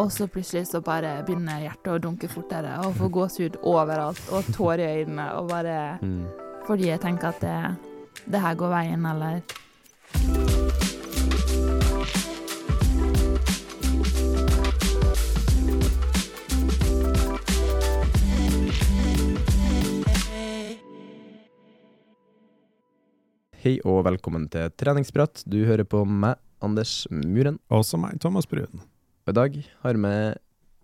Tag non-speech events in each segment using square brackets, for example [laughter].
Og så plutselig så bare begynner hjertet å dunke fortere, og får gåsehud overalt, og tårer i øynene, og bare Fordi jeg tenker at det, det her går veien, eller Hei og velkommen til treningsprat. Du hører på meg, Anders Muren. Også meg, Thomas Brun. Og I dag har vi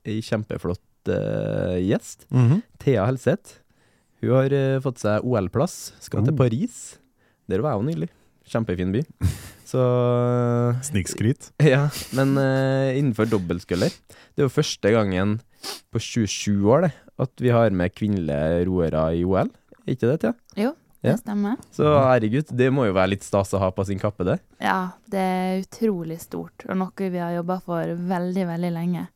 ei kjempeflott uh, gjest. Mhm. Thea Helseth. Hun har uh, fått seg OL-plass. Skal til Oh. Paris. Der var jeg jo nylig. Kjempefin by. [laughs] Så Snikskryt. [laughs] Ja, men innenfor dobbeltsculler Det er jo første gangen på 27 år det, at vi har med kvinnelige roere i OL. Er ikke det, Thea? Jo, Ja. det stemmer. Så herregud, det må jo være litt stas å ha på sin kappe, det. Ja, det er utrolig stort, og noe vi har jobba for veldig, veldig lenge.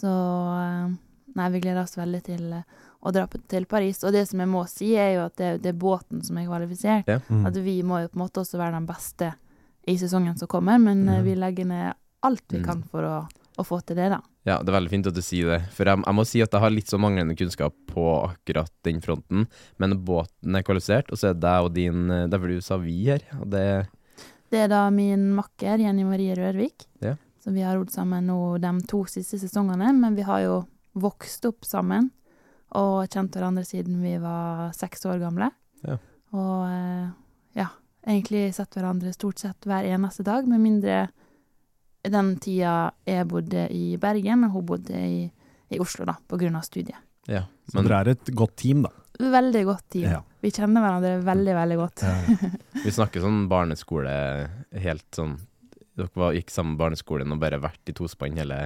Så eh, Nei, vi gleder oss veldig til eh, å dra til Paris. Og det som jeg må si, er jo at det, det er båten som er kvalifisert. Ja. Mm. At vi må jo på en måte også være den beste i sesongen som kommer, men eh, Mhm. vi legger ned alt vi Mm. kan for å, å få til det, da. Ja, det er veldig fint at du sier det. For jeg, jeg må si at jeg har litt så manglende kunnskap på akkurat den fronten. Men båten er kvalifisert, og så er det deg og din eh, Derfor du sa vi her. Og det Det er da min makker Jenny Marie Rørvik. Ja. Så vi har rodd sammen nå de to siste sesongene, men vi har jo vokst opp sammen og kjent hverandre siden vi var seks år gamle. Ja. Og eh, ja, egentlig sett hverandre stort sett hver eneste dag, med mindre den tida jeg bodde i Bergen, og hun bodde i, i Oslo, da, på grunn av studiet. Ja. Så dere er et godt team, da. Veldig godt team. Ja. Vi kjenner hverandre veldig, veldig godt. [laughs] vi snakker sånn barneskole helt sånn Dere var, gikk sammen barneskolen og bare vært i tospann hele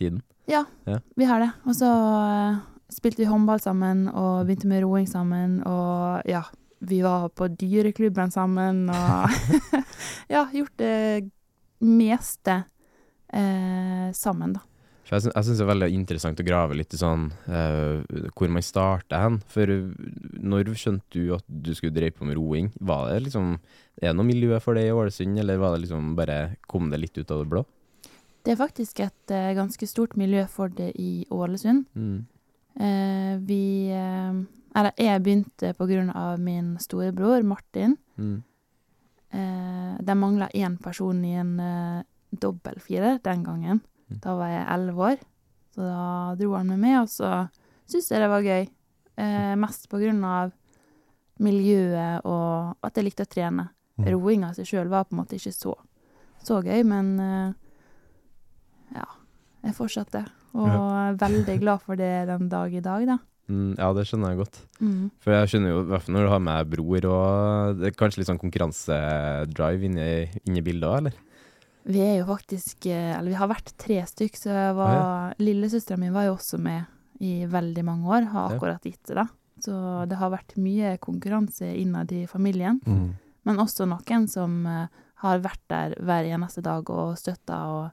tiden? Ja, Ja. vi har det. Og så eh, spilte vi håndball sammen, og begynte med roing sammen, og ja, vi var på dyreklubben sammen, og [laughs] ja, gjort det meste eh, sammen, da. Jeg, sy syns det er veldig interessant å grave litt i sånn eh, hvor man starter hen. For uh, når skjønte du at du skulle dreie på med roing? Var det liksom Er det noe miljø for det i Ålesund, eller var det liksom bare kom det litt ut av det blå? Det er faktisk et eh, ganske stort miljø for det i Ålesund. Mm. Eh, vi eh, Eller jeg begynte på grunn av min storebror, Martin. Mm. Eh, de mangla én person i en eh, dobbeltfirer den gangen. Mm. Da var jeg elleve år. Så da dro han med meg, og så syntes jeg det var gøy. Eh, mest på grunn av miljøet og at jeg likte å trene. Mm. Roinga seg sjøl var på en måte ikke så, så gøy, men eh, ja. Jeg fortsatte. Og er veldig glad for det den dag i dag, da. Mm, ja, det skjønner jeg godt. Mm. For jeg skjønner jo, i hvert fall når du har med bror og det er kanskje litt sånn konkurransedrive inni, inni bildet òg, eller? Vi er jo faktisk eh, Eller vi har vært tre stykk, så var Lillesøstera mi var jo også med i veldig mange år. Har akkurat gitt det, da. Så det har vært mye konkurranse innad i familien. Mm. Men også noen som eh, har vært der hver eneste dag og støtta og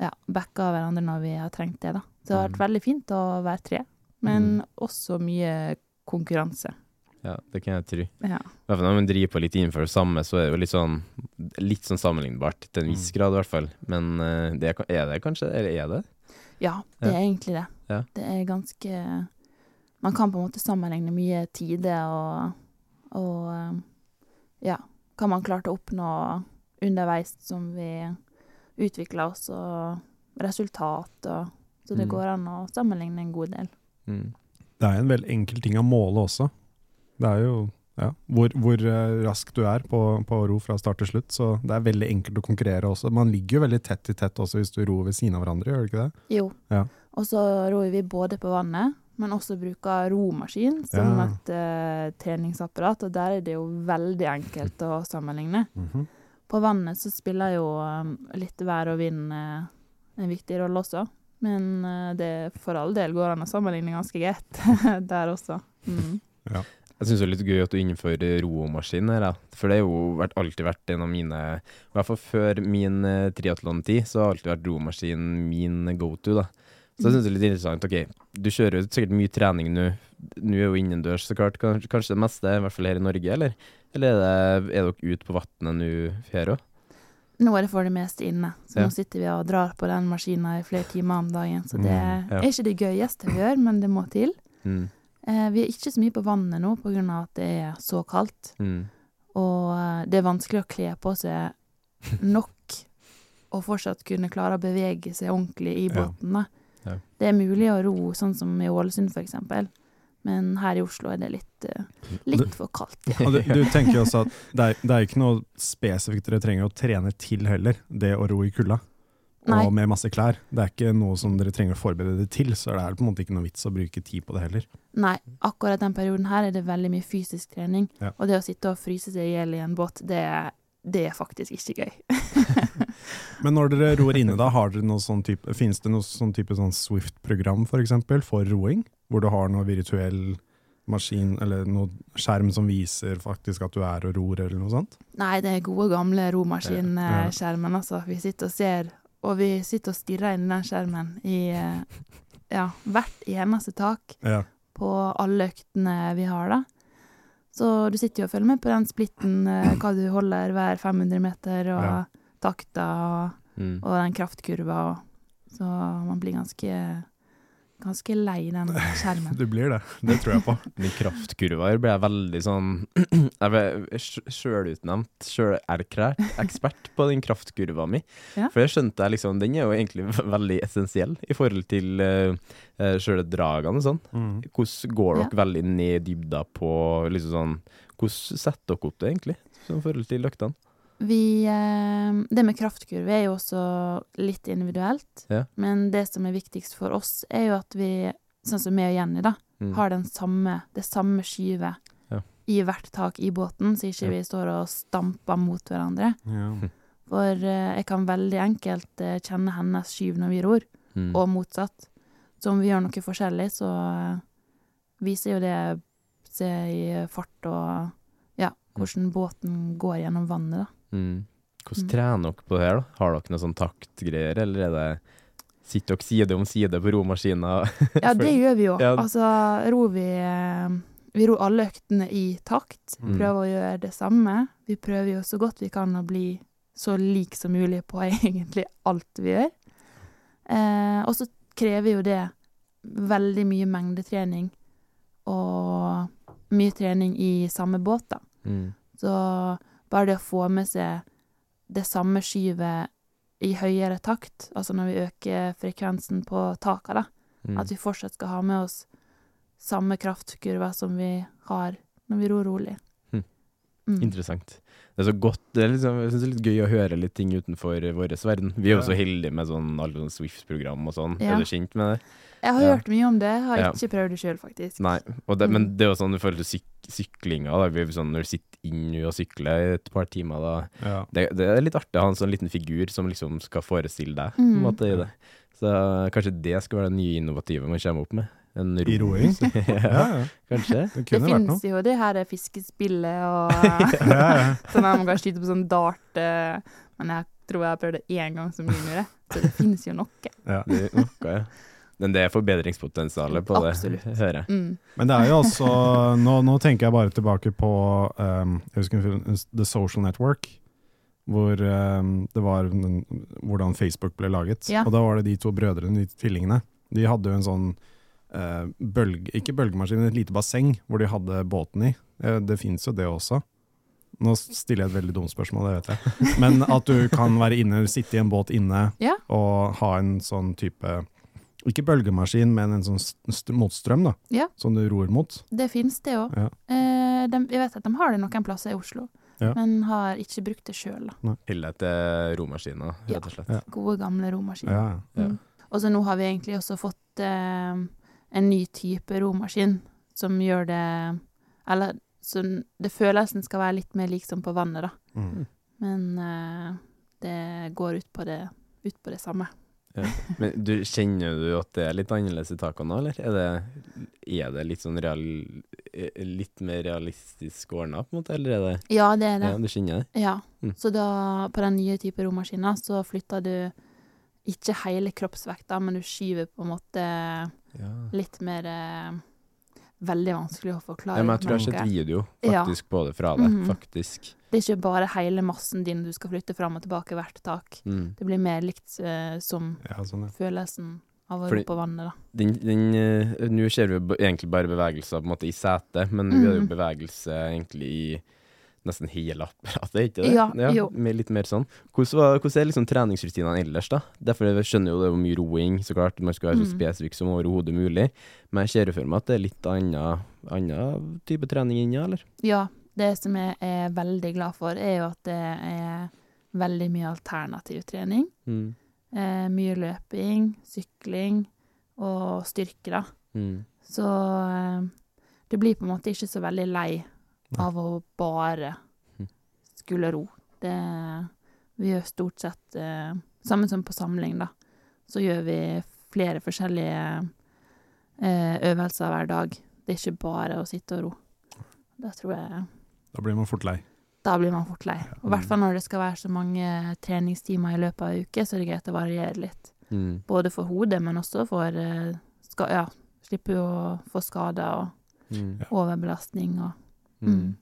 ja, backa hverandre når vi har trengt det, da. Så det har vært Mm. veldig fint å være tre, men Mm. også mye konkurranse. Ja, det kan jeg tro. Ja. I hvert fall når man driver på litt innenfor det samme, så er det jo litt sånn Litt sånn sammenlignbart, til en viss Mm. grad i hvert fall. Men eh, det er, det kanskje? Eller er det? Ja, det Ja. er egentlig det. Ja. Det er ganske Man kan på en måte sammenligne mye tider og, og um, ja, hva man klarte å oppnå underveis som vi utvikla oss, og resultat og Så det Mm. går an å sammenligne en god del. Mm. Det er en veldig enkel ting å måle også. Det er jo ja, hvor, hvor eh, rask du er på, på å ro fra start til slutt. Så det er veldig enkelt å konkurrere også. Man ligger jo veldig tett i tett også hvis du ror ved siden av hverandre, gjør du ikke det? Jo. Ja. Og så ror vi både på vannet, men også bruker romaskin som Ja. et uh, treningsapparat, og der er det jo veldig enkelt å sammenligne. Mhm. På vannet så spiller jo um, litt vær og vind uh, en viktig rolle også. Men uh, det for all del går an å sammenligne ganske greit [laughs] der også. Mm. Jeg syns det er litt gøy at du innfører romaskin her, da. For det har jo vært, alltid vært en av mine I hvert fall før min uh, triatlontid, så har alltid vært romaskin min go to, da. Så jeg syns det er litt interessant. Ok, du kjører jo sikkert mye trening nå. Nå er jo innendørs, så klart. Kanskje, kanskje det meste, i hvert fall her i Norge, eller? Eller er, det, er dere ute på vannet nå her òg? Nå er det for det meste inne, så Ja. nå sitter vi og drar på den maskina i flere timer om dagen. Så det Mm, ja. er ikke det gøyeste vi gjør, men det må til. Mm. Eh, vi er ikke så mye på vannet nå av at det er så kaldt. Mm. Og eh, det er vanskelig å kle på seg nok og fortsatt kunne klare å bevege seg ordentlig i båten. Ja. Ja. Det er mulig å ro sånn som i Ålesund for eksempel, men her i Oslo er det litt, eh, litt for kaldt. [laughs] Ja. Og du, du tenker også at det er, det er ikke noe spesifikt dere trenger å trene til heller, det å ro i kulda. Nei. Og med masse klær. Det er ikke noe som dere trenger å forberede det til, så det er på en måte ikke noe vits å bruke tid på det heller. Nei, akkurat den perioden her er det veldig mye fysisk trening, Ja. og det å sitte og fryse seg i hjel i en båt, det, er- det er faktisk ikke gøy. [laughs] Men når dere ror inne da, har dere noe sånn type, finnes det noe sånn type sånn Swift-program for eksempel, for roing? Hvor du har noe virtuell maskin, eller noe skjerm som viser faktisk at du er og ror, eller noe sånt? Nei, det er gode gamle Ja. romaskinskjermen, altså. Vi sitter og ser, og vi sitter og stirrer inn i den skjermen i eh, ja, hvert eneste tak Ja. på alle øktene vi har, da. Så du sitter jo og følger med på den splitten, eh, hva du holder hver 500 meter, og Ja. takta, og, Mm. og den kraftkurva, og Så man blir ganske, ganske lei den skjermen. [laughs] Du blir det, det tror jeg på. [laughs] Min kraftkurva her ble jeg veldig sånn [clears throat] Jeg ble sj- sjølutnevnt, sjølerklært ekspert på den kraftkurva mi. Ja. For jeg skjønte jeg liksom Den er jo egentlig veldig essensiell i forhold til uh, sjøle dragene og sånn. Mm. Hvordan går Ja. dere veldig ned i dybda på liksom sånn Hvordan setter dere opp det, egentlig, i forhold til øktene? Vi, eh, det med kraftkurve er jo også litt individuelt, Ja. men det som er viktigst for oss, er jo at vi, sånn som meg og Jenny, da, Mm. har den samme, det samme skyvet Ja. i hvert tak i båten, så ikke Ja. vi står og stamper mot hverandre. Ja. For eh, jeg kan veldig enkelt eh, kjenne hennes skyv når vi ror, Mm. og motsatt. Så om vi gjør noe forskjellig, så viser jo det seg i fart og ja, hvordan båten går gjennom vannet, da. Mm. Hvordan Mm. trener dere på det her, da? Har dere noe sånn taktgreier, eller er det Sitter dere side om side på romaskina? [laughs] Ja, det gjør vi jo. Ja. Altså, ror vi eh, Vi ror alle øktene i takt. Mm. Prøver å gjøre det samme. Vi prøver jo så godt vi kan å bli så lik som mulig på [laughs] egentlig alt vi gjør. Eh, og så krever jo det veldig mye mengdetrening og mye trening i samme båt, da. Mm. Så bare det å få med seg det samme skyvet i høyere takt, altså når vi øker frekvensen på taka, da, Mm. at vi fortsatt skal ha med oss samme kraftkurva som vi har når vi ror rolig. Mm. Interessant. Det er så godt det er liksom, Jeg synes det er litt gøy å høre litt ting utenfor vår verden. Vi er jo så heldige med sånn alle sånne Swift-program og sånn. Ja. Er du kjent med det? Jeg har Ja. hørt mye om det, har Ja. ikke prøvd det sjøl, faktisk. Nei. Og det, Mm. Men det er jo sånn i forhold til syk syklinga, da. Vi er sånn, når du sitter inne og sykler i et par timer, da Ja. det, det er litt artig å ha en sånn liten figur som liksom skal forestille deg på Mm. en måte i det. Så kanskje det skal være det nye innovative man kommer opp med. En I roing? [laughs] ja, Ja, ja. kanskje. Det Det noe. jo det her fiskespillet og [laughs] [laughs] Ja, ja. sånn at man kan skyte på sånn dart eh, Men jeg tror jeg jeg prøvde én gang som junior. Så det finnes jo noe. Ja. Det er noe, ja. Men det er forbedringspotensialet på Absolutt. det, hører jeg. Mm. Men det er jo også Nå, nå tenker jeg bare tilbake på um, jeg husker The Social Network. Hvor um, det var hvordan Facebook ble laget. Ja. Og da var det de to brødrene, de tvillingene. De hadde jo en sånn eh, bølge, ikke bølgemaskin, men et lite basseng hvor de hadde båten i. Uh, det fins jo det også. Nå stiller jeg et veldig dumt spørsmål, det vet jeg. [laughs] Men at du kan være inne, sitte i en båt inne Ja. og ha en sånn type Ikke bølgemaskin, men en sånn st st motstrøm, da. Ja. Som du ror mot. Det finnes det òg. Ja. Eh, de- jeg vet at de har det noen plasser i Oslo, Ja. men har ikke brukt det sjøl. Eller etter romaskiner, rett og slett. Ja. Gode, gamle romaskiner. Ja. Mm. Og så nå har vi egentlig også fått eh, en ny type romaskin som gjør det Eller som det som skal være litt mer lik som på vannet, da. Mm. Men uh, det går ut på det, ut på det samme. Men du, kjenner du at det er litt annerledes i takene nå, eller? Er det, er det litt sånn real, eh, litt mer realistisk ordna, på en måte, eller er det Ja, det er det. Ja, du kjenner det? Ja. Mm. Så da, på den nye type romaskina, så flytter du ikke hele kroppsvekta, men du skyver på en måte Ja. litt mer eh, Veldig vanskelig å forklare. Ja, men jeg tror jeg har sett video Ja. på det fra deg, Mhm. faktisk. Det er ikke bare hele massen din du skal flytte fram og tilbake hvert tak. Mm. Det blir mer likt eh, som ja, sånn, ja. følelsen av å rope på vannet, da. Den, den, eh, Nå ser vi egentlig bare bevegelser på en måte i setet, men nå er det jo bevegelse egentlig i nesten hele apparatet, [laughs] er ikke det? Ja, jo. Med litt mer sånn. Hvordan, var, hvordan er liksom treningsrutinene ellers, da? Derfor jeg skjønner jo det er mye roing, så klart. Man skal være så Mhm. spesifikk som overhodet mulig. Men jeg ser jo for meg at det er litt annen, annen type trening inni, eller? Ja, det som jeg er veldig glad for, er jo at det er veldig mye alternativ trening. Mm. Eh, mye løping, sykling og styrke, da. Mm. Så eh, det blir på en måte ikke så veldig lei av å bare skulle ro. Det, vi gjør stort sett eh, Samme som på samling, da. Så gjør vi flere forskjellige eh, øvelser hver dag. Det er ikke bare å sitte og ro. Da tror jeg Da blir man fort lei. Da blir man fort lei. Og i hvert fall når det skal være så mange treningstimer i løpet av en uke, så er det greit å variere litt. Mm. Både for hodet, men også for eh, ska Ja, slippe jo å få skader og Mm. overbelastning og Mm.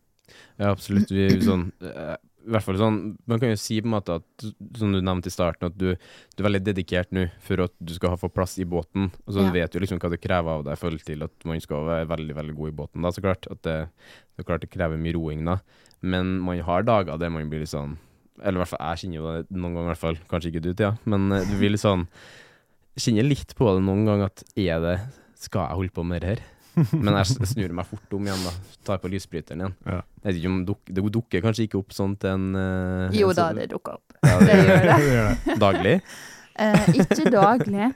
Ja, absolutt. Vi er jo sånn eh, I hvert fall sånn Man kan jo si på en måte at, som du nevnte i starten, at du, du er veldig dedikert nå for at du skal få plass i båten. Og så Ja. vet du liksom hva det krever av deg i forhold til at man skal være veldig, veldig god i båten, da, så klart. At det, det er klart det krever mye roing, da. Men man har dager der man blir litt sånn Eller i hvert fall jeg kjenner jo det noen ganger, i hvert fall. Kanskje ikke du, Thea, men eh, du blir litt sånn Kjenner litt på det noen ganger at er det Skal jeg holde på med det her? Men jeg snur meg fort om igjen, da. Tar på lysbryteren igjen. Ja. Jeg vet ikke om duk, Det dukker kanskje ikke opp sånn til en uh, Jo en da, sånn- det dukker opp. Ja, Det gjør det. det gjør det. Daglig? Uh, ikke daglig.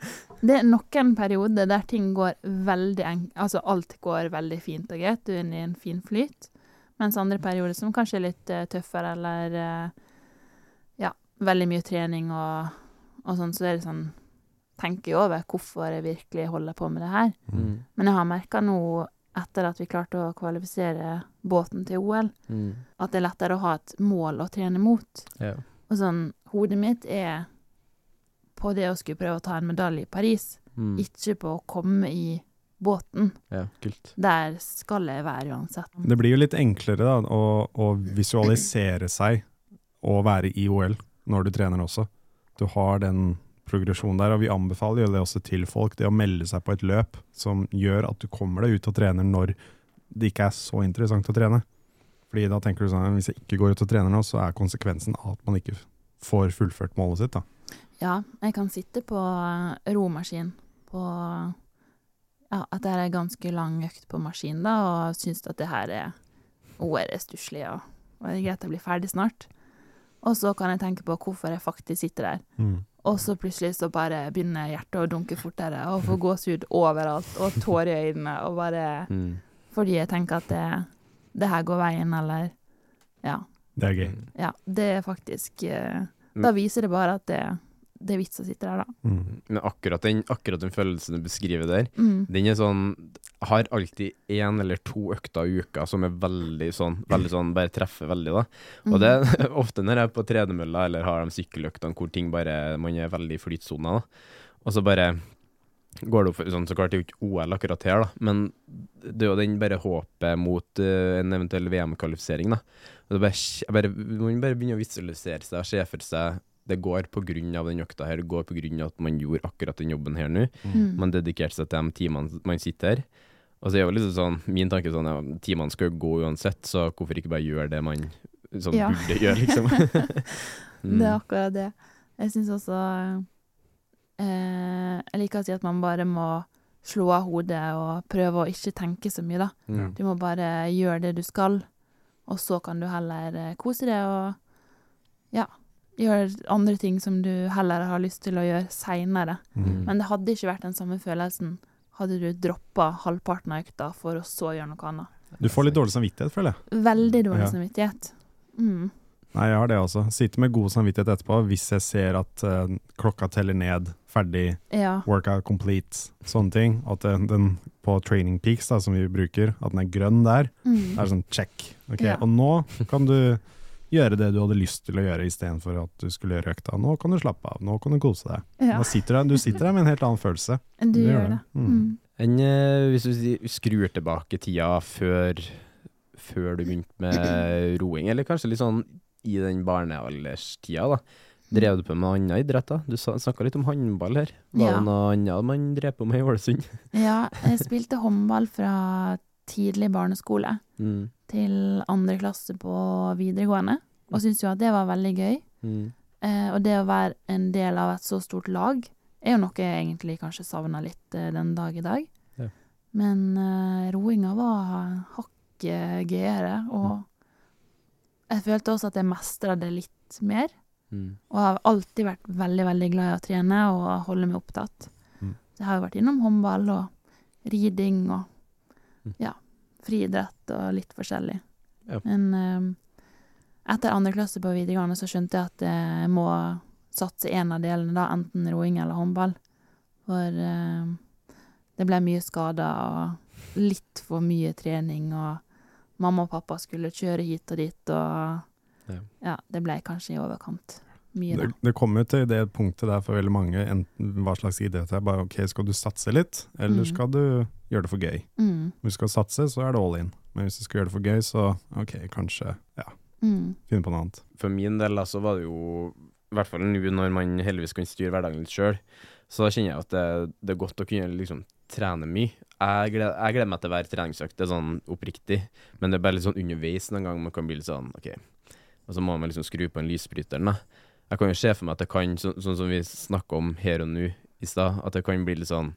Det er noen perioder der ting går veldig enk... Altså alt går veldig fint og greit, du er inne i en fin flyt. Mens andre perioder som kanskje er litt uh, tøffere, eller ja, veldig mye trening og, og sånn, så er det sånn Tenker jo over hvorfor jeg virkelig holder på med det her. Mm. Men jeg har merka nå, etter at vi klarte å kvalifisere båten til OL, Mm. at det er lettere å ha et mål å trene mot. Ja. Og sånn, hodet mitt er på det å skulle prøve å ta en medalje i Paris, Mm. ikke på å komme i båten. ja, kult. Der skal jeg være uansett. Det blir jo litt enklere da, å, å visualisere seg og være i OL når du trener også. Du har den progresjonen der, og vi anbefaler jo det også til folk, det å melde seg på et løp som gjør at du kommer deg ut og trener når det ikke er så interessant å trene. Fordi da tenker du sånn, hvis jeg ikke går ut og trener nå, så er konsekvensen at man ikke får fullført målet sitt da. Ja, jeg kan sitte på romaskin på ja, at det er en ganske lang økt på maskin, da, og synes at det her er OR er stusslig, og, og det er greit å bli ferdig snart. Og så kan jeg tenke på hvorfor jeg faktisk sitter der. Og så plutselig så bare begynner hjertet å dunke fortere, og får gåsehud overalt, og tårer i øynene, og bare Mm. Fordi jeg tenker at det, det her går veien, eller Ja. Det er gøy. Ja, det er faktisk eh, Da viser det bare at det det er vits å sitte der, da. Mm. Men akkurat den, akkurat den følelsen du beskriver der, Mm. den er sånn Har alltid én eller to økter i uka som er veldig sånn, veldig sånn bare treffer veldig, da. Og det er [laughs] ofte når jeg er på tredemølla eller har de sykkeløktene hvor ting bare Man er veldig i flytsona, da. Og så bare går det opp for- sånn, Så klart det er jo ikke OL akkurat her, da, men det er jo den bare håpet mot uh, en eventuell VM-kvalifisering, da. Og det er bare, jeg bare, man bare begynner å visualisere seg og se for seg det går av den økta her, det går av at man gjorde akkurat den jobben her nå. Mm. Man dedikerte seg til de timene man sitter her. Og så er jo liksom sånn, min tanke er sånn, ja, timene skal jo gå uansett, så hvorfor ikke bare gjøre det man sånn Ja. burde gjøre, liksom. [laughs] Mm. Det er akkurat det. Jeg syns også eh, Jeg liker å si at man bare må slå av hodet og prøve å ikke tenke så mye, da. Mm. Du må bare gjøre det du skal, og så kan du heller eh, kose deg og ja, gjøre andre ting som du heller har lyst til å gjøre seinere. Mm. Men det hadde ikke vært den samme følelsen hadde du droppa halvparten av økta for å så gjøre noe annet. Du får litt dårlig samvittighet, føler jeg. Veldig dårlig Ja. samvittighet. Mm. Nei, jeg har det også. Sitter med god samvittighet etterpå hvis jeg ser at uh, klokka teller ned, ferdig, Ja. workout complete, sånne ting. At den, den på training peaks da, som vi bruker, at den er grønn der, Mm. er sånn check. Okay, Ja. Og nå kan du gjøre det du hadde lyst til å gjøre istedenfor at du skulle gjøre økta. Nå kan du slappe av, nå kan du kose deg. Ja. Nå sitter du, du sitter der med en helt annen følelse. Du du gjør det. det. Mm. Mm. Enn eh, hvis du skrur tilbake tida før, før du begynte med [clears throat] roing, eller kanskje litt sånn i den barnealderstida, da. Drev du på med annen idrett, da? Du snakka litt om håndball her. Var Ja. det noe annet man drev på med i Ålesund? Ja, jeg [laughs] spilte håndball fra tidlig barneskole Mm. Til andre klasse på videregående, og syntes jo at det var veldig gøy. Mm. Eh, og det å være en del av et så stort lag er jo noe jeg egentlig kanskje savna litt eh, den dag i dag. Ja. Men eh, roinga var hakket gøyere, og jeg følte også at jeg mestra det litt mer. Mm. Og har alltid vært veldig, veldig glad i å trene og holde meg opptatt. Mm. Så jeg har jo vært innom håndball og riding og Mm. ja, friidrett og litt forskjellig. Ja. Men eh, etter andre klasse på videregående så skjønte jeg at jeg må satse en av delene, da, enten roing eller håndball. For eh, det ble mye skader og litt for mye trening, og mamma og pappa skulle kjøre hit og dit, og Ja. ja, det ble kanskje i overkant mye, Det, da. det kommer jo til det punktet der for veldig mange, enten hva slags idrett det er. Bare ok, skal du satse litt, eller Mm. skal du gjøre det for gøy? Mm, Hvis du skal satse, så er det all in. Men hvis du skal gjøre det for gøy, så ok, kanskje ja, mm, finne på noe annet. For min del da, så var det jo, i hvert fall nå når man heldigvis kan styre hverdagen litt sjøl, så kjenner jeg at det, det er godt å kunne liksom trene mye. Jeg gleder, jeg gleder meg til hver treningsøkt, det er sånn oppriktig, men det er bare litt sånn underveis noen gang man kan bli litt sånn, ok, og så må man liksom skru på en lysbryteren da. Jeg kan jo se for meg at det kan, så, sånn som vi snakka om her og nå i stad, at det kan bli litt sånn,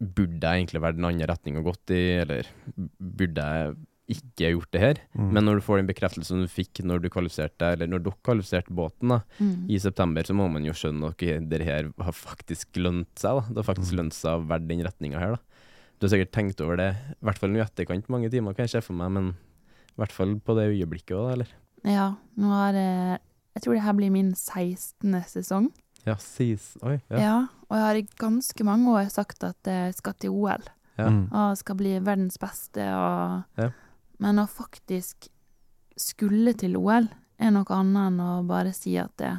burde jeg egentlig vært den andre retningen gått i, eller burde jeg ikke gjort det her? Mm. Men når du får den bekreftelsen du fikk når du kvalifiserte, eller når dere kvalifiserte båten da, mm. i september, så må man jo skjønne at det her har faktisk lønt seg. da. Det har faktisk Mm. lønt seg å være den retninga her. da. Du har sikkert tenkt over det, i hvert fall nå i etterkant, mange timer kan jeg se for meg, men i hvert fall på det øyeblikket òg, eller? Ja, nå har jeg Jeg tror det her blir min 16. sesong. Ja, sis. Oi. Ja. Ja. og jeg har i ganske mange år sagt at jeg skal til OL. Ja. Mm. Og skal bli verdens beste og Ja. Men å faktisk skulle til OL er noe annet enn å bare si at jeg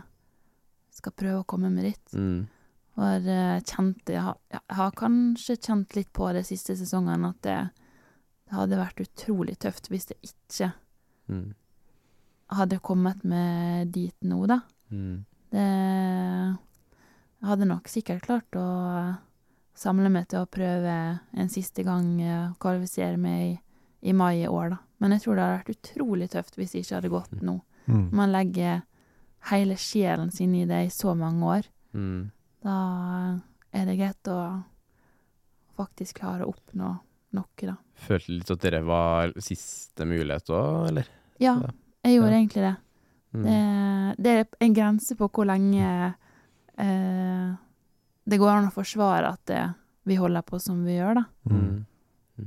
skal prøve å komme med ditt. Mm. Og jeg kjente jeg har, jeg har kanskje kjent litt på de siste sesongene at det, det hadde vært utrolig tøft hvis jeg ikke Mm. Hadde kommet meg dit nå, da. Mm. Det Jeg hadde nok sikkert klart å samle meg til å prøve en siste gang eh, å kvalifisere meg i, i mai i år, da. Men jeg tror det hadde vært utrolig tøft hvis det ikke hadde gått nå. Mm. Man legger hele sjelen sin i det i så mange år. Mm. Da er det greit å faktisk klare å oppnå noe, da. Følte litt at dere var siste mulighet òg, eller? Ja, Ja. Jeg gjorde Ja. egentlig det. Mm. Det, det er en grense på hvor lenge eh, det går an å forsvare at det, vi holder på som vi gjør, da. Mm.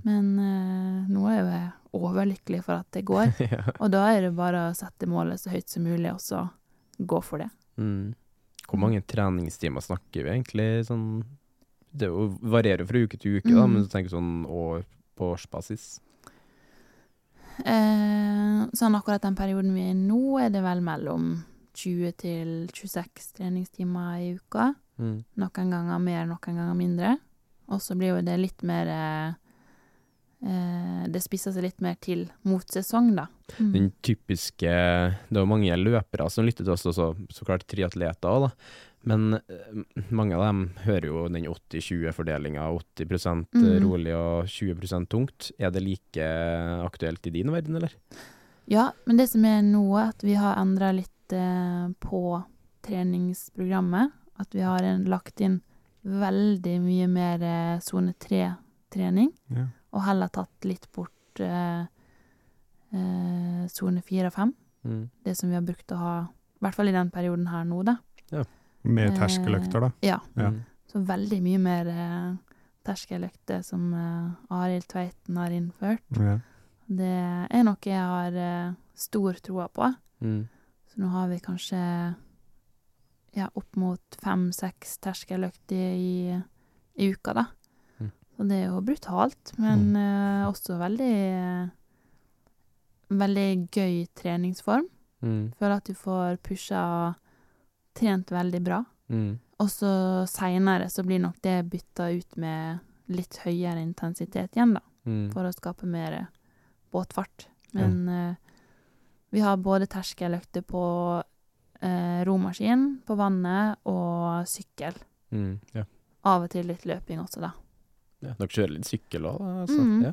Men eh, nå er jo jeg overlykkelig for at det går, [laughs] ja. og da er det bare å sette målet så høyt som mulig, og så gå for det. Mm. Hvor mange treningstimer snakker vi egentlig sånn Det er varierer fra uke til uke, da, Mm. men du tenker sånn år, på årsbasis. Eh, sånn akkurat den perioden vi er i nå, er det vel mellom 20 til 26 treningstimer i uka. Mm. Noen ganger mer, noen ganger mindre. Og så blir jo det litt mer eh, eh, Det spisser seg litt mer til mot sesong, da. Mm. Den typiske Det er jo mange løpere som lytter til oss, og så klart triatleter òg, da. Men eh, mange av dem hører jo den 80-20-fordelinga, 80, Mm. rolig og 20% tungt. Er det like aktuelt i din verden, eller? Ja, men det som er nå, er at vi har endra litt eh, på treningsprogrammet. At vi har en, lagt inn veldig mye mer eh, sone 3-trening, Ja. og heller tatt litt bort eh, eh, sone 4 og 5. Mm. Det som vi har brukt å ha, i hvert fall i den perioden her nå, da. Med terskeløkter, da. Ja. Ja. Mm. Så veldig mye mer eh, terskeløkter som eh, Arild Tveiten har innført. Ja. Det er noe jeg har eh, stor troa på. Mm. Så nå har vi kanskje ja, opp mot fem-seks terskeløkter i, i uka, da. Mm. Så det er jo brutalt, men eh, også veldig eh, Veldig gøy treningsform. Mm. Føler at du får pusha trent veldig bra. Mm. Og så seinere så blir nok det bytta ut med litt høyere intensitet igjen, da. Mm. For å skape mer båtfart. Men eh, vi har både terskeløkter på uh, romaskin, på vannet og sykkel. Mm. Ja. Av og til litt løping også, da. ja. Dere kjører litt sykkel òg, altså? Mm. Ja.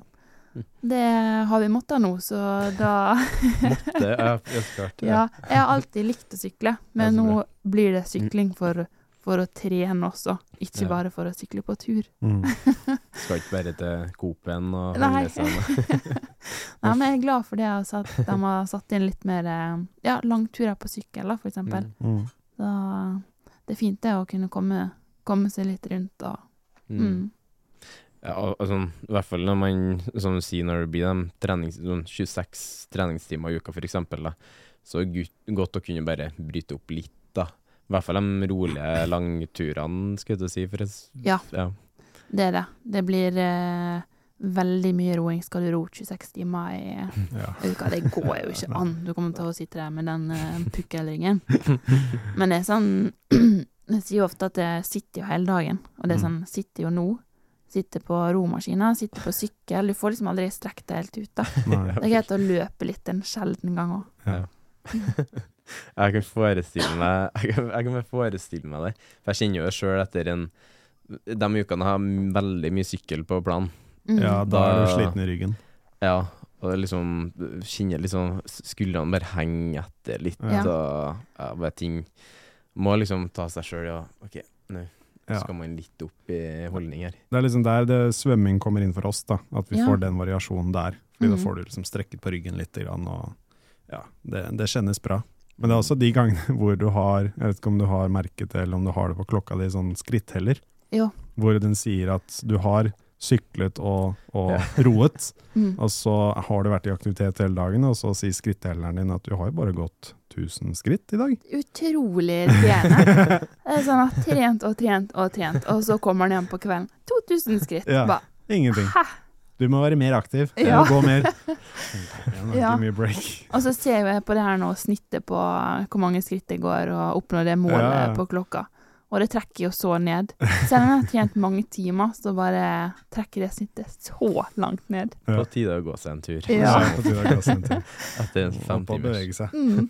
Det har vi måttet nå, så da [laughs] Måtte Ja, ja, så klart. Ja, jeg har alltid likt å sykle, men nå blir det sykling for, for å trene også, ikke Ja. bare for å sykle på tur. Mm. [laughs] Skal ikke bare til Coop-en og Nei. [laughs] Nei, men jeg er glad for det at de har satt inn litt mer eh, ja, langturer på sykkel, da, for eksempel. Mm. Mm. Så det er fint det å kunne komme, komme seg litt rundt og Mm. Mm. Ja, sånn, I hvert fall når man, som du sier, når det blir de trenings, sånn 26 treningstimer i uka, eksempel, så er det godt å kunne bare bryte opp litt, da. I hvert fall de rolige langturene, skal jeg si. For jeg, Ja. ja. Det er det. Det blir eh, veldig mye roing. Skal du ro 26 timer i [laughs] Ja. uka? Det går jo ikke an. Du kommer til å sitte der med den eh, pukkelringen. [laughs] Men det er sånn [clears throat] Jeg sier jo ofte at jeg sitter jo hele dagen, og det er sånn Sitter jo nå. Sitter på romaskina, sitte på sykkel. Du får liksom aldri strekt deg helt ut, da. [laughs] Det er greit å løpe litt en sjelden gang òg. Ja. [laughs] Jeg kan forestille meg Jeg kan, jeg kan bare forestille meg det. For jeg kjenner jo det sjøl etter en De ukene har veldig mye sykkel på planen. Mm. ja, da er du sliten i ryggen. Ja, og det liksom Kjenner liksom Skuldrene bare henger etter litt, Ja. og ja, bare ting Må liksom ta seg sjøl og OK, nå Ja. skal man litt opp i holdninger. Det er liksom der det, svømming kommer inn for oss, da. At vi Ja. får den variasjonen der. Fordi da Mhm. får du liksom strekket på ryggen litt, og ja, det, det kjennes bra. Men det er også de gangene [laughs] hvor du har, jeg vet ikke om du har merket det, eller om du har det på klokka di, sånn skritteller. Jo. Hvor den sier at du har syklet og, og Ja. [laughs] roet, Mm. og så har du vært i aktivitet hele dagen, og så sier skrittelleren din at du har jo bare gått 1000 skritt i dag. Utrolig [laughs] irriterende. Det er sånn at trent og trent og trent, og så kommer han hjem på kvelden. 2000 skritt. Ja. Ba. Ingenting. hæ? Du må være mer aktiv. Ja. må gå mer. [laughs] Ja. Og så ser jeg på det her nå, snittet på hvor mange skritt det går, og oppnår det målet Ja, ja. på klokka. Og det trekker jo så ned. Selv om jeg har tjent mange timer, så bare trekker det snittet så langt ned. Ja. På tide å gå seg en tur. Ja. på tide å gå seg en tur. Etter en fem timer. bevege seg. Mm.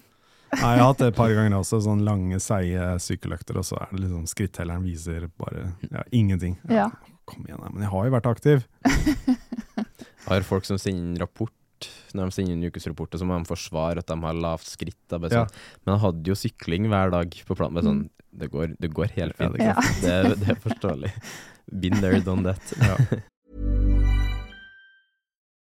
Nei, jeg har hatt det et par ganger også, sånn lange, seige sykkeløkter, og så er det liksom skrittelleren viser bare ja, ingenting. Ja. Kom igjen, da. men jeg har jo vært aktiv. Har folk som sender rapport når de sender inn ukesrapporter, så må de forsvare at de har lavt skritt. Da, Ja. sånn. Men jeg hadde jo sykling hver dag på planen. Bare sånn, Mm. det, går, det går helt fint. det det, det er forståelig. Been there, done that. Ja.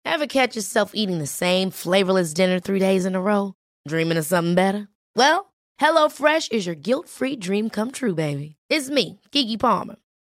Ever catch yourself eating the same flavorless dinner three days in a row? Dreaming of something better? Well, HelloFresh is your guilt free dream come true, baby. It's me, Gigi Palmer.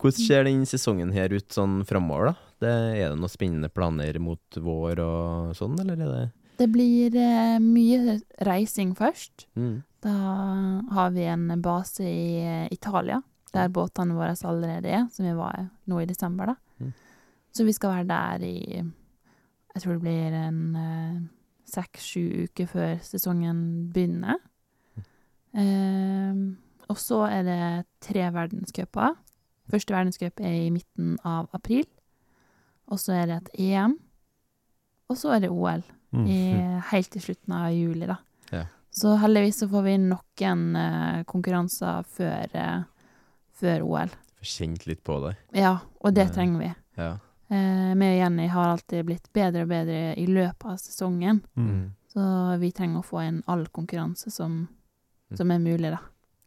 Hvordan ser den sesongen her ut sånn framover, da? Det, er det noen spennende planer mot vår og sånn, eller er det Det blir eh, mye reising først. mm. Da har vi en base i eh, Italia, der båtene våre allerede er, som vi var nå i desember, da. Mm. Så vi skal være der i Jeg tror det blir en eh, seks-sju uker før sesongen begynner. Eh, og så er det tre verdenscuper. Første verdenscup er i midten av april. Og så er det et EM. Og så er det OL Mm. i, helt til slutten av juli, da. Ja. Så heldigvis så får vi noen uh, konkurranser før, uh, før OL. Får kjent litt på det? Ja, og det trenger vi. Ja. Meg og Jenny har alltid blitt bedre og bedre i løpet av sesongen, Mm. så vi trenger å få inn all konkurranse som, Mm. som er mulig, da.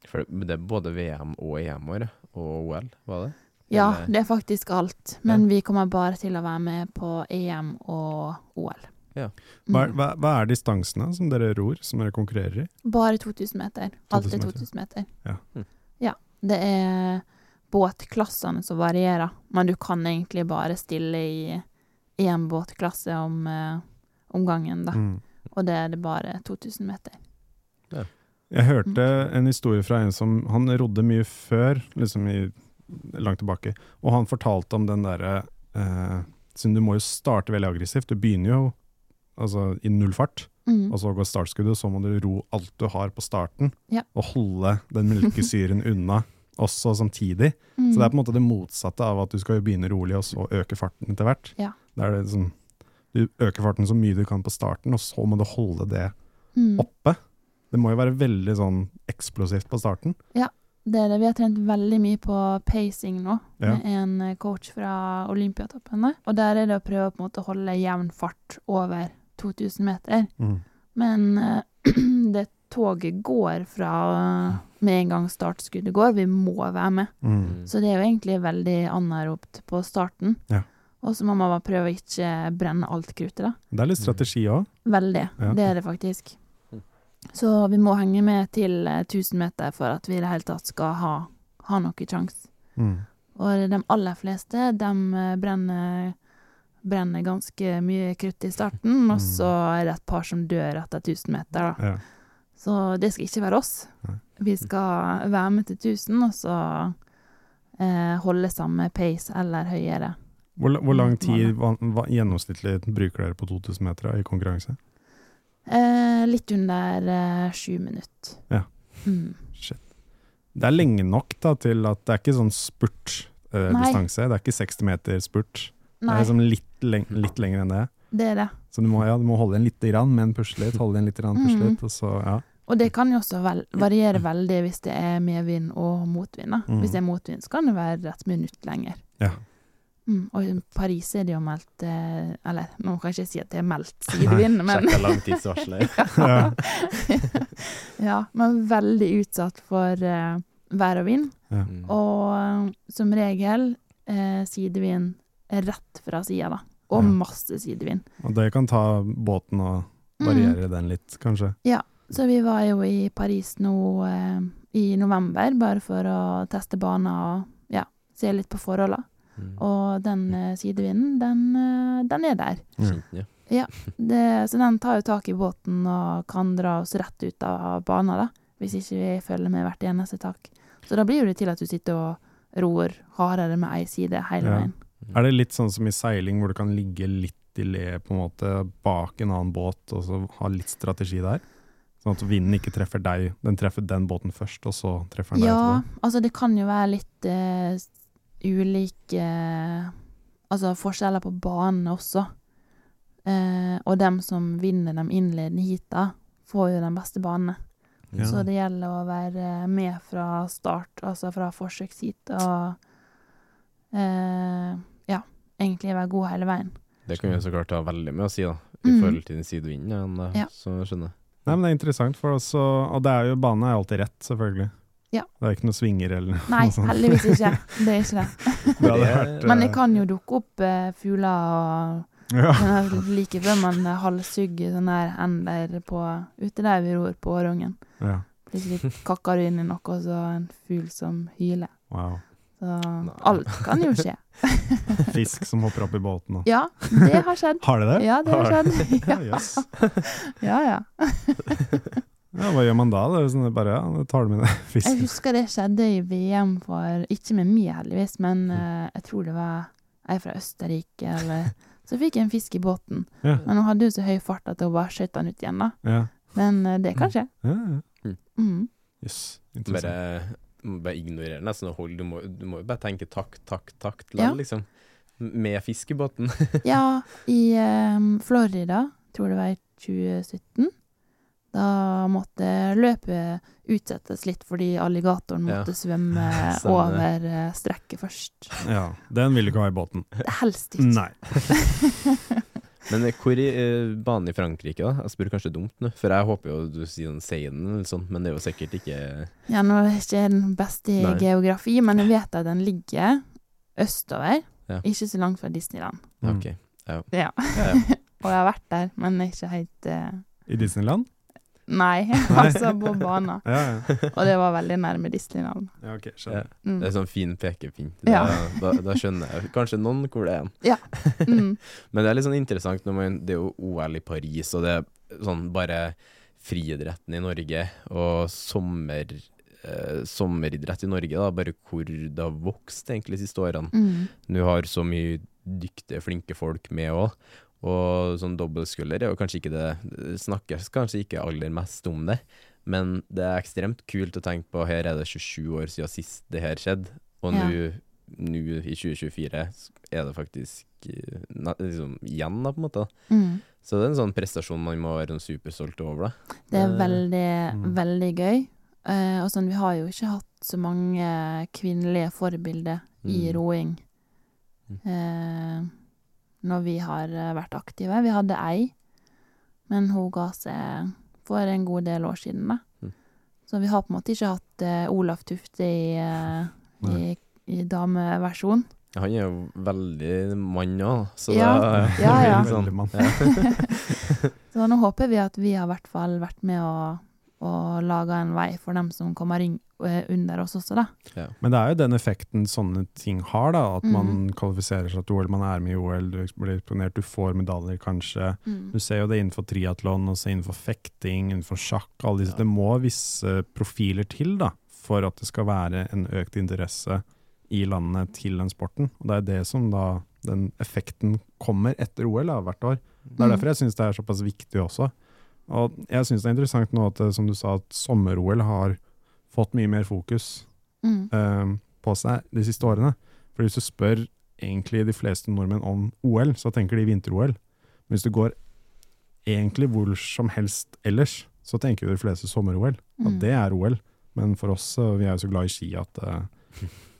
For det det er både VM og EM-år, og OL, var det? Ja, det er faktisk alt, men vi kommer bare til å være med på EM og OL. Ja. Hva, er- Mm. hva, hva er distansene som dere ror, som dere konkurrerer i? Bare 2000 meter. Alltid 2000 2000 meter. Ja. Mm. Ja. Det er båtklassene som varierer, men du kan egentlig bare stille i én båtklasse om, eh, om gangen, da. Mm. Og det er det bare 2000 meter. Jeg hørte Mm. en historie fra en som Han rodde mye før, liksom i, langt tilbake, og han fortalte om den derre eh, Siden du må jo starte veldig aggressivt. Du begynner jo altså, i null fart, Mm. og så går startskuddet, så må du ro alt du har på starten, Ja. og holde den melkesyren [laughs] unna også samtidig. Mm. Så det er på en måte det motsatte av at du skal jo begynne rolig, og så øke farten etter hvert. Ja. Det er det sånn, du øker farten så mye du kan på starten, og så må du holde det Mm. oppe. Det må jo være veldig sånn eksplosivt på starten. Ja, Det er det. Vi har trent veldig mye på pacing nå, Ja. med en eh, coach fra Olympiatoppene. Og der er det å prøve å på en måte holde jevn fart over 2000 meter. Mm. Men uh, [clears throat] det toget går fra med en gang startskuddet går. Vi må være med. Mm. Så det er jo egentlig veldig anaropt på starten. Ja. Og så må man bare prøve å ikke brenne alt kruttet, da. Det er litt strategi òg. Veldig. Ja. Det er det faktisk. Mm. Så vi må henge med til eh, 1000 meter for at vi i det hele tatt skal ha, ha noen sjanse. Mm. Og de aller fleste, de eh, brenner, brenner ganske mye krutt i starten, og så er det et par som dør etter 1000 meter, da. Ja. Så det skal ikke være oss. Vi skal være med til 1000, og så eh, holde samme pace eller høyere. Hvor, hvor lang Mm, tid hva, hva, gjennomsnittlig bruker dere på 2000 meter i konkurranse? Eh, litt under eh, sju minutter. Ja. Mm. Det er lenge nok da, til at det er ikke sånn Nei. spurt-distanse. det er ikke 60 meter spurt. Det er liksom litt, leng litt lenger enn det. det er det. Så du må, ja, du må holde igjen lite grann, men pusle litt, holde igjen litt, grann, pusle Mm. litt, og så, ja. Og det kan jo også variere veldig hvis det er medvind og motvind. Mm. Hvis det er motvind, så kan det være et minutt lenger. Ja. Mm, og i Paris er det jo meldt eh, Eller nå kan jeg ikke si at det er meldt [laughs] sidevind, men Sjekka langtidsvarselet. [laughs] Ja. Ja, men veldig utsatt for eh, vær og vind. Ja. Mm. Og eh, som regel eh, sidevind rett fra sida, da. Og Ja. masse sidevind. Og det kan ta båten og Mm. variere den litt, kanskje. Så vi var jo i Paris nå eh, i november, bare for å teste banen og ja, se litt på forholda. Mm. Og den eh, sidevinden, den, eh, den er der. Mm. ja. Det, så den tar jo tak i båten og kan dra oss rett ut av banen, da. Hvis ikke vi følger med hvert eneste tak. Så da blir det til at du sitter og ror hardere med ei side hele Ja. veien. Er det litt sånn som i seiling, hvor du kan ligge litt i le på en måte bak en annen båt, og så ha litt strategi der? Sånn at vinden ikke treffer deg, den treffer den båten først, og så treffer den deg Ja, altså det kan jo være litt eh, ulike Altså forskjeller på banene også. Eh, og dem som vinner de innledende heata, får jo de beste banene. Ja. Så det gjelder å være med fra start, altså fra forsøksheat, og eh, ja, egentlig være god hele veien. Det kan jo så klart ha veldig med å si, da. I Mm. forhold til den sidevinden, ja, eh, Ja. så skjønner jeg. Nei, men det er interessant, for også, og det er jo, banen er alltid rett, selvfølgelig. Ja. Det er ikke noe svinger eller Nei, noe sånt. heldigvis ikke. Det er ikke det. [laughs] Det vært, Men eh, det kan jo dukke opp eh, fugler og ja. [laughs] like før man halshugger sånn her ender på ute der vi ror på Årungen. ja. Plutselig kakker du inn i noe, og så en fugl som hyler. Wow. Så Nei. alt kan jo skje. [laughs] Fisk som hopper opp i båten og Ja, det har skjedd. Har det det? Ja, det har skjedd. Ja, Ja, yes. ja. ja. Ja, hva gjør man da? Det er sånn bare, ja, tar med deg [laughs] Jeg husker det skjedde i VM for Ikke med mye, heldigvis, men Mm. eh, jeg tror det var ei fra Østerrike, eller [laughs] Så fikk jeg en fisk i båten. Ja. Men hun hadde jo så høy fart at hun bare skjøt den ut igjen, da. Ja, Men uh, det kan skje. ja, ja. Mm. Yes. Bare, bare ignorere nesten og holde. Du må, du må jo bare tenke takk, takk, takk Ja. lell, liksom. Med fiskebåten. Ja, [laughs] i um, Florida, tror det var i 2017, da måtte løpet utsettes litt fordi alligatoren Ja. måtte svømme [laughs] over eh, strekket først. Ja, den vil du ikke ha i båten. Helst ikke. Nei. [laughs] Men eh, hvor i eh, banen i Frankrike, da? Jeg spør kanskje dumt nå, for jeg håper jo du sier den Seinen eller sånt, men det er jo sikkert ikke Ja, nå er jeg ikke den beste i Nei. geografi, men jeg vet at den ligger østover, Ja. ikke så langt fra Disneyland. Mm. OK. Ja. Ja. [laughs] Og jeg har vært der, men ikke helt uh... I Disneyland? [laughs] Nei, altså på banen. Ja, ja. Og det var veldig nærme Disneyland. ja ok, Ja. Mm. Det er sånn fin pekepinn. Ja. da, da skjønner jeg kanskje noen hvor det er. Mm. [laughs] Men det er litt sånn interessant når man Det er jo OL i Paris, og det er sånn bare friidretten i Norge og sommer, eh, sommeridrett i Norge, da, bare hvor det har vokst egentlig de siste årene. Mm. Du har så mye dyktige, flinke folk med òg. Og sånn dobbeltskulder er jo kanskje ikke det Det snakkes kanskje ikke aller mest om det, men det er ekstremt kult å tenke på. Her er det 27 år siden sist det her skjedde, og Ja. nå nå i 2024 er det faktisk eh, liksom igjen, da, på en måte. Mm. Så det er en sånn prestasjon man må være sånn superstolt over, da. Det er Eh, veldig, mm. veldig gøy. Eh, og sånn, vi har jo ikke hatt så mange kvinnelige forbilder i Mm. roing Mm. Eh, når vi har eh, vært aktive. Vi hadde ei, men hun ga seg for en god del år siden, da. Mm. Så vi har på en måte ikke hatt uh, Olaf Tufte i, uh, i, i dameversjon. Han er jo veldig mann òg, så Ja, da ja, [laughs] ja. sånn- Veldig mann. [laughs] [laughs] Så nå håper vi at vi har i hvert fall vært med å, å laga en vei for dem som kommer inn eh, under oss også, da. Men det er jo den effekten sånne ting har, da. At man Mhm. kvalifiserer seg til OL, man er med i OL, du blir eksponert, du får medaljer kanskje. Mm. Du ser jo det innenfor triatlon, også innenfor fekting, innenfor sjakk. Alle disse. Ja. Det må visse profiler til da, for at det skal være en økt interesse i landet til den sporten. Og det er det som da den effekten kommer etter OL da, hvert år. Det er Mm. derfor jeg syns det er såpass viktig også. Og jeg syns det er interessant nå at, eh, som du sa, at sommer-OL har fått mye mer fokus Mm. eh, på seg de siste årene. For hvis du spør egentlig de fleste nordmenn om OL, så tenker de vinter-OL. Men hvis du går egentlig hvor som helst ellers, så tenker jo de fleste sommer-OL. At Mm. det er OL. Men for oss, vi er jo så glad i ski at uh,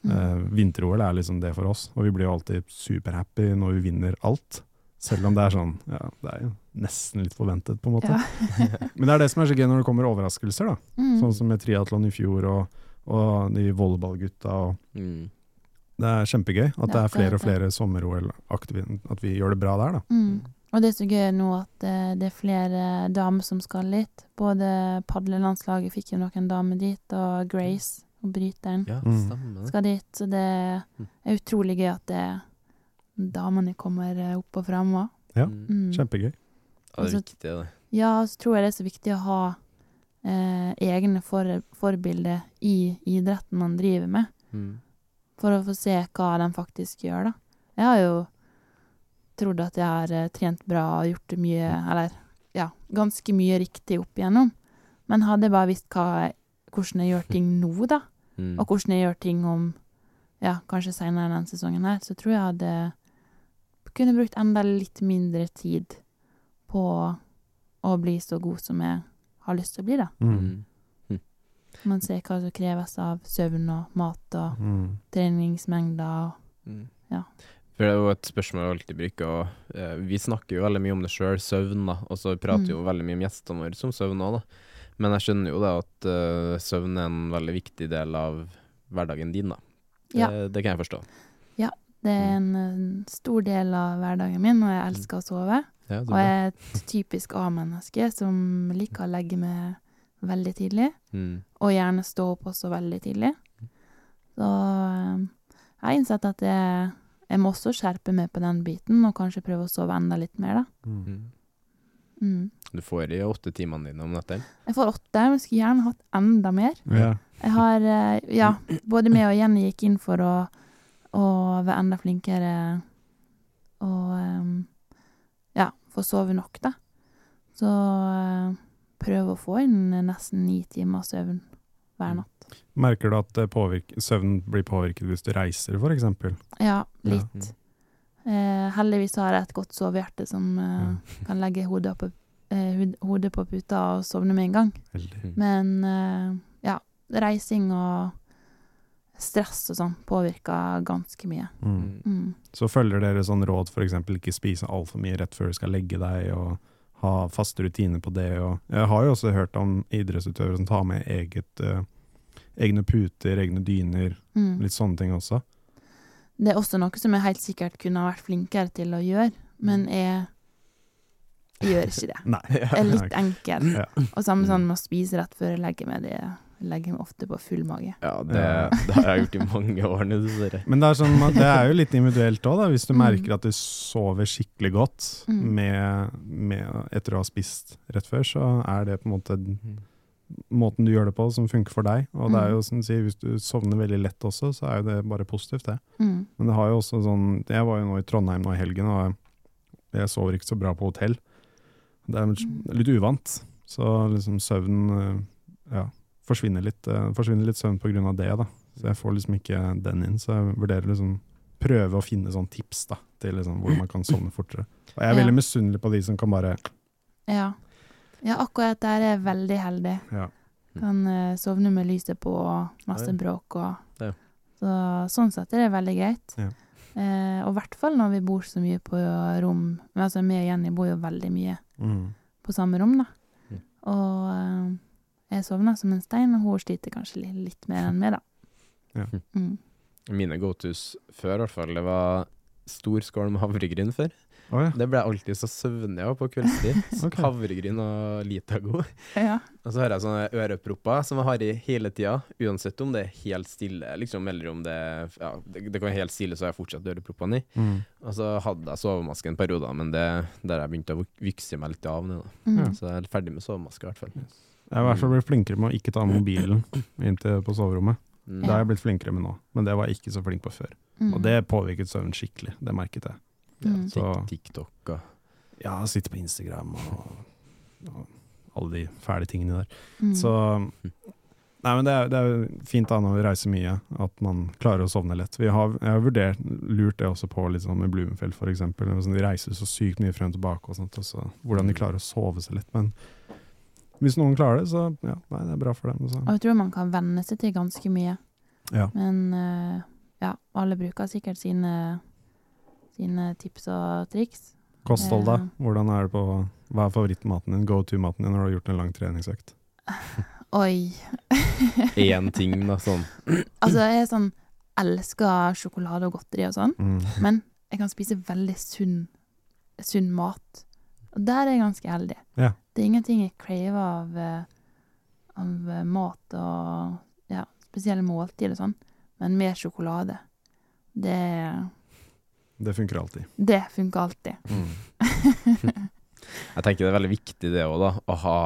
Mm. uh, vinter-OL er liksom det for oss. Og vi blir jo alltid superhappy når vi vinner alt. Selv om det er sånn, ja, det er jo nesten litt forventet på en måte. Ja. [laughs] Men det er det som er så gøy når det kommer overraskelser da. Mm. Sånn som med triatlon i fjor og, og de volleyballgutta. Og Mm. det er kjempegøy at det er flere og er flere sommer-OL-aktive, at vi gjør det bra der, da. Mm. Og det er så gøy nå at eh, det er flere damer som skal litt. Både padlelandslaget fikk jo noen damer dit, og Grace og bryteren Ja, Mm. skal dit. Så det er utrolig gøy at det, damene kommer eh, opp og fram òg. Ja, Mm. Mm. Kjempegøy. Ja, det er Altså- viktig, det. Ja, så tror jeg det er så viktig å ha eh, egne for, forbilder i idretten man driver med, Mm. for å få se hva de faktisk gjør, da. Jeg har jo trodd at jeg har eh, trent bra og gjort mye, eller ja, ganske mye riktig opp igjennom, men hadde jeg bare visst hva, hvordan jeg gjør ting nå, da, [laughs] Mm. og hvordan jeg gjør ting om ja, kanskje senere denne sesongen her, så tror jeg hadde kunne brukt enda litt mindre tid på å bli så god som jeg har lyst til å bli, da. Mm. Man ser hva som kreves av søvn og mat og Mm. treningsmengder og Mm. Ja. For det er jo et spørsmål jeg alltid bruker, og eh, vi snakker jo veldig mye om det sjøl, søvn, da, og så prater Mm. jo veldig mye om gjestene våre som søvn òg, da. Men jeg skjønner jo da at uh, søvn er en veldig viktig del av hverdagen din, da. Det, Ja. det kan jeg forstå. Det er en, eh, stor del av hverdagen min, og jeg elsker å sove. Ja, Og jeg er et typisk A-menneske som liker å legge meg veldig tidlig, Mm. og gjerne stå opp også veldig tidlig. Så eh, jeg har innsett at jeg, jeg må også skjerpe meg på den biten, og kanskje prøve å sove enda litt mer, da. Mm. Mm. Mm. Du får i åtte timene dine om natta? Jeg får åtte, men skulle gjerne hatt enda mer. Ja. Jeg har, eh, ja, både meg og Jenny gikk inn for å, å være enda flinkere og ja, få sove nok, da. Så eh, prøve å få inn nesten ni timer søvn hver Mm. natt. Merker du at det søvnen blir påvirket hvis du reiser, for eksempel? Ja, Ja. litt. Eh, heldigvis har jeg et godt sovehjerte som eh, [laughs] kan legge hodet på, eh, hodet på puta og sovne med en gang. Heldig. Mm. Men eh, ja, reising og stress og sånn påvirker ganske mye. Mm. Mm. Så følger dere sånn råd for eksempel ikke spise altfor mye rett før du skal legge deg, og ha faste rutiner på det. Og jeg har jo også hørt om idrettsutøvere som tar med eget, uh, egne puter, egne dyner, Mm. litt sånne ting også. Det er også noe som jeg helt sikkert kunne ha vært flinkere til å gjøre, men jeg, jeg gjør ikke det. [laughs] Nei. Jeg er litt [laughs] enkel. Ja. Og samme sånn med å spise rett før jeg legger meg. Det legger meg ofte på full mage. Ja, det, [laughs] det har jeg gjort i mange år nå, dessverre. Men det er, sånn, det er jo litt individuelt òg. Hvis du Mm. merker at du sover skikkelig godt Mm. med, med, etter å ha spist rett før, så er det på en måte Mm. måten du gjør det på som funker for deg. Og det er jo som du sier, hvis du sovner veldig lett også, så er jo det bare positivt, det. Mm. Men det har jo også sånn Jeg var jo nå i Trondheim nå i helgen, og jeg sover ikke så bra på hotell. Det er litt uvant. Så liksom søvn eh, ja, forsvinner litt, uh, forsvinner litt søvn av det, da. Så jeg får liksom ikke den inn. Så jeg vurderer liksom prøve å finne sånn tips da, til liksom hvordan man kan sovne fortere. Og jeg er Ja. veldig misunnelig på de som kan bare Ja. ja, akkurat der er jeg veldig heldig. Ja. Kan uh, sovne med lyset på og masse bråk og Så sånn sett er det veldig greit. Ja. Eh, og i hvert fall når vi bor så mye på rom. Men altså, vi og Jenny bor jo veldig mye mm. på samme rom, da. Mm. Og eh, jeg sovner som en stein, og hun sliter kanskje litt, litt mer enn meg, da. [laughs] Ja. Mm. Mine go-tos før, i hvert fall, det var stor skål med havregryn før. Oh, ja. Det ble jeg alltid så søvnig av på kveldstid. [laughs] okay. Havregryn og Litago. Ja. Og så har jeg sånne ørepropper som jeg har i hele tida, uansett om det er helt stille, liksom, eller om det Ja, det, det kan være helt stille, så har jeg fortsatt øreproppene i. Mm. Og så hadde jeg sovemaske en periode, men det der jeg begynte å vikse meg litt av nå. Mm. Så jeg er ferdig med sovemaske, i hvert fall. Jeg har i hvert fall blitt flinkere med å ikke ta mobilen inn på soverommet. Mm. Det har jeg blitt flinkere med nå, men det var jeg ikke så flink på før. Mm. Og det påvirket søvnen skikkelig, det merket jeg. Ja, Mm. Tik- TikTok og Ja, sitte på Instagram og, og alle de fæle tingene der. Mm. Så Nei, men det er, det er fint da når vi reiser mye, at man klarer å sovne lett. Vi har, jeg har vurdert, lurt det også på litt sånn med Blumenfeld for eksempel. Sånn, de reiser så sykt mye frem og tilbake og sånt, og så, hvordan de klarer å sove så lett. Men hvis noen klarer det, så ja, nei, det er bra for dem. Så. Og jeg tror man kan venne seg til ganske mye. Ja. Men uh, ja, alle bruker sikkert sine, sine tips og triks. Kosthold, da? Hvordan er det på Hva er favorittmaten din? Go to-maten din når du har gjort en lang treningsøkt? [laughs] Oi. [laughs] én ting, da, sånn. altså, jeg er sånn elsker sjokolade og godteri og sånn, Mm. men jeg kan spise veldig sunn, sunn mat. Og der er jeg ganske heldig. Ja. Det er ingenting jeg craver av, eh, av eh, mat og ja, spesielle måltider og sånn, men mer sjokolade. Det, Det funker alltid. det funker alltid. Jeg tenker det er veldig viktig det òg, da. Å ha,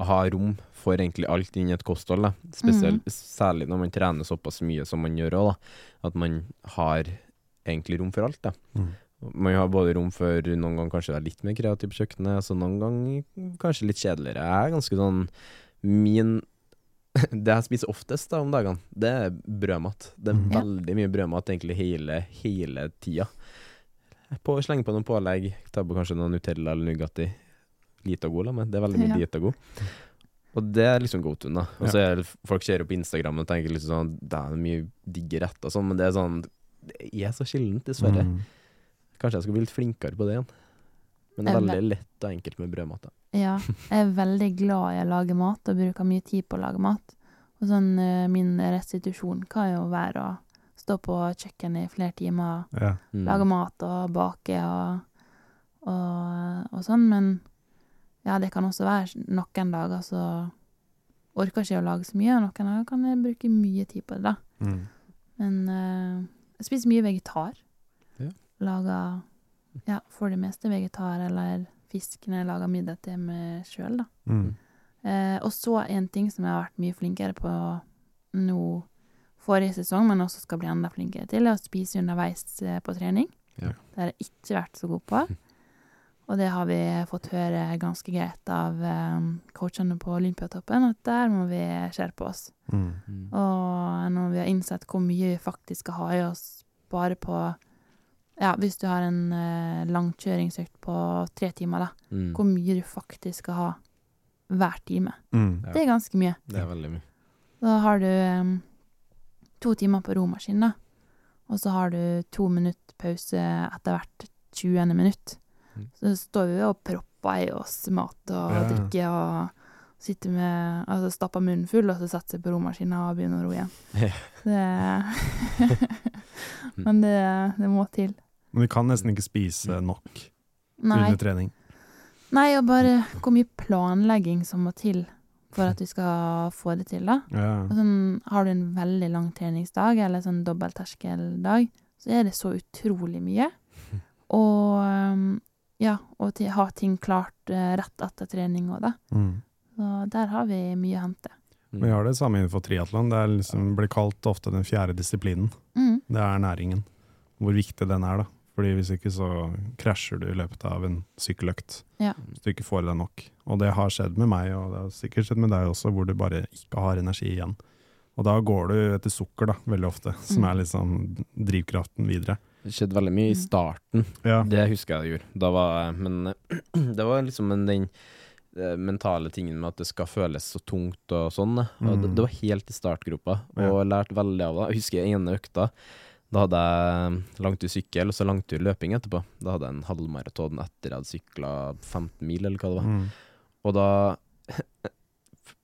å ha rom for egentlig alt inni et kosthold. Da. Spesielt, Særlig når man trener såpass mye som man gjør òg, da. At man har egentlig rom for alt. da. Mm. Man har både rom for noen ganger kanskje være litt mer kreativ på kjøkkenet, så noen ganger kanskje litt kjedeligere. Jeg er ganske sånn Min [laughs] det jeg spiser oftest da om dagene, det er brødmat. Det er Mhm. Veldig mye brødmat egentlig hele, hele tida. På, slenge på noen pålegg, ta på kanskje noen Nutella eller Nugatti. Lite og god, da, men det er veldig mye Ja. lite og god. Og det er liksom go to-en, da. Og så er folk ser jo på Instagram og tenker liksom sånn Det er mye digge retter og sånn, men det er sånn Det er så sjeldent, dessverre. Mm. Kanskje jeg skal bli litt flinkere på det igjen. Men det er veldig lett og enkelt med brødmat. [laughs] Ja, jeg er veldig glad i å lage mat og bruker mye tid på å lage mat. Og sånn eh, min restitusjon kan jo være å stå på kjøkkenet i flere timer, Ja. Mm. lage mat og bake og, og, og sånn, men ja, det kan også være noen dager så orker ikke å lage så mye, og noen dager kan jeg bruke mye tid på det, da. Mm. Men uh, jeg spiser mye vegetar. Lager ja, for det meste vegetar eller fisk når jeg lager middag til meg sjøl, da. Mm. Eh, og så en ting som jeg har vært mye flinkere på nå forrige sesong, men også skal bli enda flinkere til, er å spise underveis eh, på trening. Ja. Det har jeg ikke vært så god på. Og det har vi fått høre ganske greit av um, coachene på Olympiatoppen, at der må vi skjerpe oss. Mm. Mm. Og når vi har innsett hvor mye vi faktisk skal ha i oss bare på Ja, hvis du har en uh, langkjøringsøkt på tre timer, da. Mm. Hvor mye du faktisk skal ha hver time. Mm. Ja. Det er ganske mye. Det er veldig mye. Da har du um, to timer på romaskin, da. Og så har du to minutter pause etter hvert 20. minutt. Mm. Så står vi og propper i oss mat og Ja. drikke og sitter med Altså stapper munnen full, og så setter seg på romaskina og begynner å ro igjen. Ja. Det [laughs] [laughs] Men det, det må til. Men vi kan nesten ikke spise nok Nei. under trening. Nei, og bare hvor mye planlegging som må til for at du skal få det til, da. Ja. Sånn, har du en veldig lang treningsdag, eller sånn dobbeltterskeldag, så er det så utrolig mye. [laughs] Og um, ja, og til, ha ting klart eh, rett etter trening òg, da. Mm. Så der har vi mye å hente. Mm. Vi har det samme innenfor triatlon. Det er liksom, blir kalt ofte den fjerde disiplinen. Mm. Det er næringen. Hvor viktig den er, da. Fordi hvis ikke så krasjer du i løpet av en sykkeløkt. Ja. Hvis du ikke får i deg nok. Og det har skjedd med meg, og det har sikkert skjedd med deg også, hvor du bare ikke har energi igjen. Og da går du etter sukker, da, veldig ofte, som Mm. er liksom drivkraften videre. Det skjedde veldig mye i Mm. starten. Ja. Det husker jeg det gjorde. Da var Men [clears throat] det var liksom en, den eh, mentale tingen med at det skal føles så tungt og sånn. Og det, Mm. det var helt i startgropa, og Ja. lærte veldig av det. Jeg husker ene økta. Da hadde jeg langtur sykkel og så langtur løping etterpå. Da hadde jeg en halvmaraton etter jeg hadde sykla 15 mil, eller hva det var. Mm. Og da [laughs]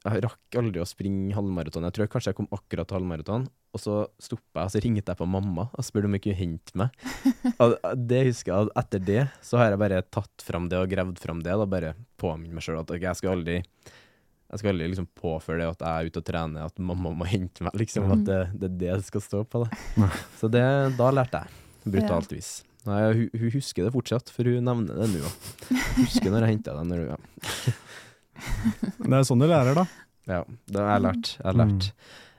Jeg rakk aldri å springe halvmaraton. Jeg tror kanskje jeg kom akkurat til halvmaraton. Og så stoppa jeg, og så ringte jeg på mamma og spurte om hun kunne hente meg. [laughs] Og det husker jeg, etter det så har jeg bare tatt fram det og gravd fram det. Da bare påminnet meg sjøl at okay, jeg skal aldri jeg skal aldri liksom påføre det at jeg er ute og trener, at mamma må hente meg, liksom. At det, det er det det skal stå på. Da. Så det, da lærte jeg. Brutalt vis. Nei, hun, hun husker det fortsatt, for hun nevner det nå òg. Husker når jeg henta deg. Når du, ja. Det er sånn du lærer, da. Ja, det har jeg lært. Jeg har lært.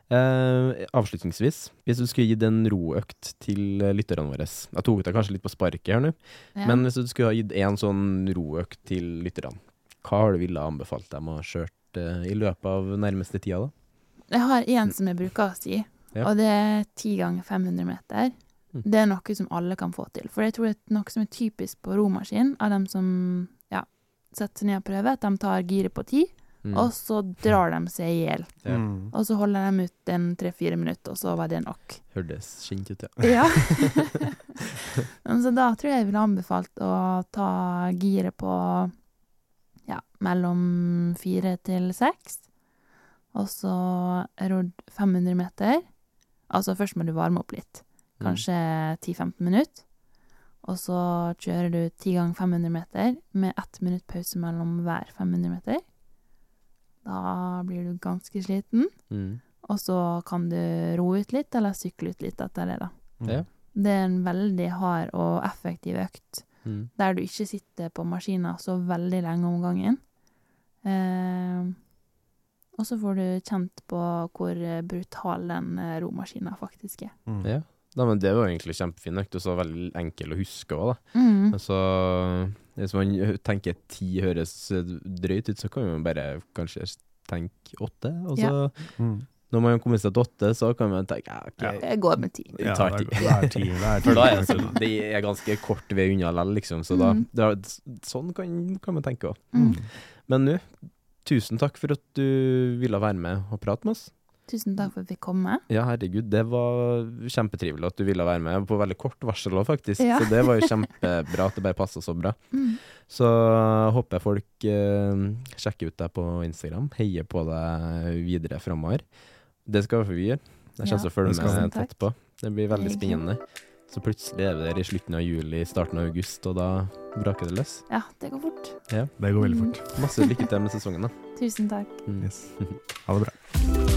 Eh, avslutningsvis, hvis du skulle gitt en roøkt til lytterne våre Jeg tok deg kanskje litt på sparket her nå, Ja. men hvis du skulle ha gitt en sånn roøkt til lytterne, hva har du ville anbefalt dem å ha kjørt i løpet av nærmeste tida, da? Jeg har én som jeg bruker å si, Ja. og det er 10 ganger 500 meter. Mm. Det er noe som alle kan få til. For jeg tror det er noe som er typisk på romaskin, av dem som ja, setter seg ned og prøver, at de tar giret på 10, Mm. og så drar de seg i hjel. Ja. Mm. Og så holder de ut en tre-fire minutter, og så var det nok. Hørtes kjent ut, ja. [laughs] Ja. [laughs] Så da tror jeg jeg ville anbefalt å ta giret på ja, mellom fire til seks. Og så rodd 500 meter. Altså først må du varme opp litt. Kanskje 10-15 minutter. Og så kjører du 10 ganger 500 meter med ett minutt pause mellom hver 500 meter. Da blir du ganske sliten. Mm. Og så kan du ro ut litt, eller sykle ut litt etter det, da. Ja. Det er en veldig hard og effektiv økt, Mm. der du ikke sitter på maskina så veldig lenge om gangen. Eh, og så får du kjent på hvor brutal den eh, romaskina faktisk er. Mm. ja. Da, men det var egentlig kjempefin økt, og så veldig enkel å huske òg, da. Mm. Altså, hvis man tenker ti høres drøyt ut, så kan man bare kanskje tenke åtte. Og så, Mm. Når man kommer seg til åtte, så kan man tenke ja, ok, Jeg går med ti. Ja, tar det ti. er, det ti. For [laughs] da er det, så, det er ganske kort vei unna likevel, liksom. Så da, Mm. da Sånn kan, kan man tenke òg. Mm. Men nå, tusen takk for at du ville være med og prate med oss. Tusen takk for at vi kom med. Ja, herregud, det var kjempetrivelig at du ville være med, på veldig kort varsel òg, faktisk. Ja. Så det var jo [laughs] kjempebra at det bare passa så bra. Mm. Så håper jeg folk eh, sjekker ut deg på Instagram, heier på deg videre framover. Det skal vi gjøre. Jeg kommer til å følge det med tett på. Det blir veldig spennende. Så plutselig er vi der i slutten av juli, starten av august, og da braker det løs. Ja, det går fort. Det går veldig fort. Masse lykke til med sesongen, da. Tusen takk. Mm. Yes. Ha det bra.